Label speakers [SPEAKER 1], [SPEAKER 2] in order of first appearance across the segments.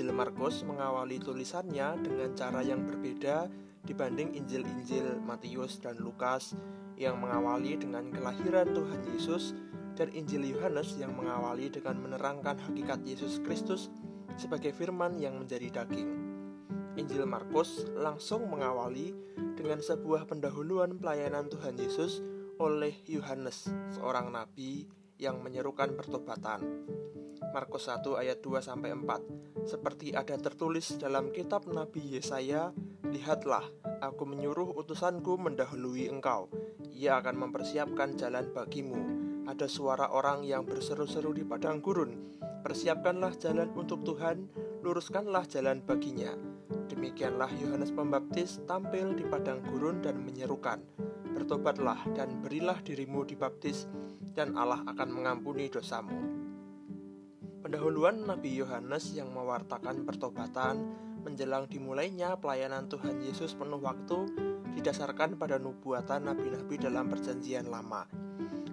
[SPEAKER 1] Markus mengawali tulisannya dengan cara yang berbeda dibanding Injil-Injil Matius dan Lukas yang mengawali dengan kelahiran Tuhan Yesus dan Injil Yohanes yang mengawali dengan menerangkan hakikat Yesus Kristus sebagai firman yang menjadi daging. Injil Markus langsung mengawali dengan sebuah pendahuluan pelayanan Tuhan Yesus oleh Yohanes, seorang nabi yang menyerukan pertobatan. Markus 1 ayat 2 sampai 4. Seperti ada tertulis dalam kitab Nabi Yesaya, lihatlah, aku menyuruh utusanku mendahului engkau. Ia akan mempersiapkan jalan bagimu. Ada suara orang yang berseru-seru di padang gurun. Persiapkanlah jalan untuk Tuhan, luruskanlah jalan baginya. Demikianlah Yohanes Pembaptis tampil di padang gurun dan menyerukan, Bertobatlah dan berilah dirimu dibaptis, dan Allah akan mengampuni dosamu. Pendahuluan Nabi Yohanes yang mewartakan pertobatan menjelang dimulainya pelayanan Tuhan Yesus penuh waktu didasarkan pada nubuatan nabi-nabi dalam perjanjian lama.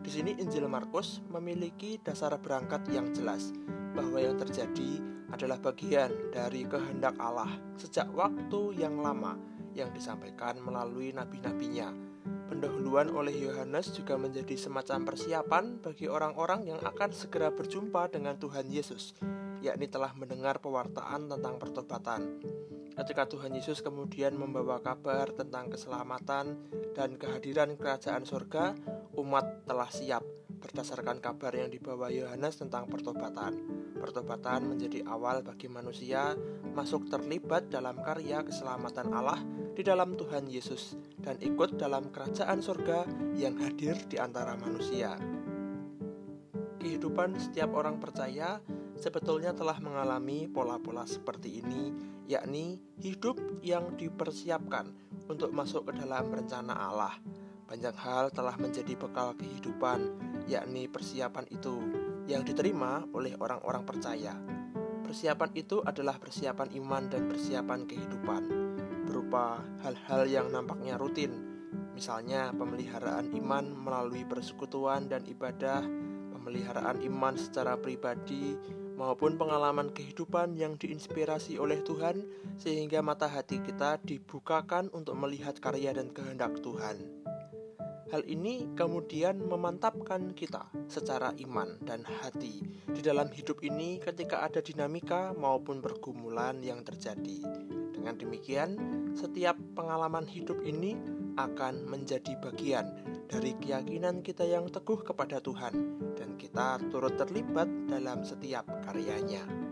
[SPEAKER 1] Di sini Injil Markus memiliki dasar berangkat yang jelas bahwa yang terjadi adalah bagian dari kehendak Allah sejak waktu yang lama yang disampaikan melalui nabi-nabinya Pendahuluan oleh Yohanes juga menjadi semacam persiapan bagi orang-orang yang akan segera berjumpa dengan Tuhan Yesus, yakni telah mendengar pewartaan tentang pertobatan. Ketika Tuhan Yesus kemudian membawa kabar tentang keselamatan dan kehadiran kerajaan surga, umat telah siap berdasarkan kabar yang dibawa Yohanes tentang pertobatan. Pertobatan menjadi awal bagi manusia masuk terlibat dalam karya keselamatan Allah di dalam Tuhan Yesus dan ikut dalam kerajaan surga yang hadir di antara manusia. Kehidupan setiap orang percaya sebetulnya telah mengalami pola-pola seperti ini, yakni hidup yang dipersiapkan untuk masuk ke dalam rencana Allah. Banyak hal telah menjadi bekal kehidupan, yakni persiapan itu yang diterima oleh orang-orang percaya. Persiapan itu adalah persiapan iman dan persiapan kehidupan berupa hal-hal yang nampaknya rutin, misalnya pemeliharaan iman melalui persekutuan dan ibadah, pemeliharaan iman secara pribadi, maupun pengalaman kehidupan yang diinspirasi oleh Tuhan, sehingga mata hati kita dibukakan untuk melihat karya dan kehendak Tuhan. Hal ini kemudian memantapkan kita secara iman dan hati di dalam hidup ini ketika ada dinamika maupun pergumulan yang terjadi. Dengan demikian, setiap pengalaman hidup ini akan menjadi bagian dari keyakinan kita yang teguh kepada Tuhan dan kita turut terlibat dalam setiap karyanya.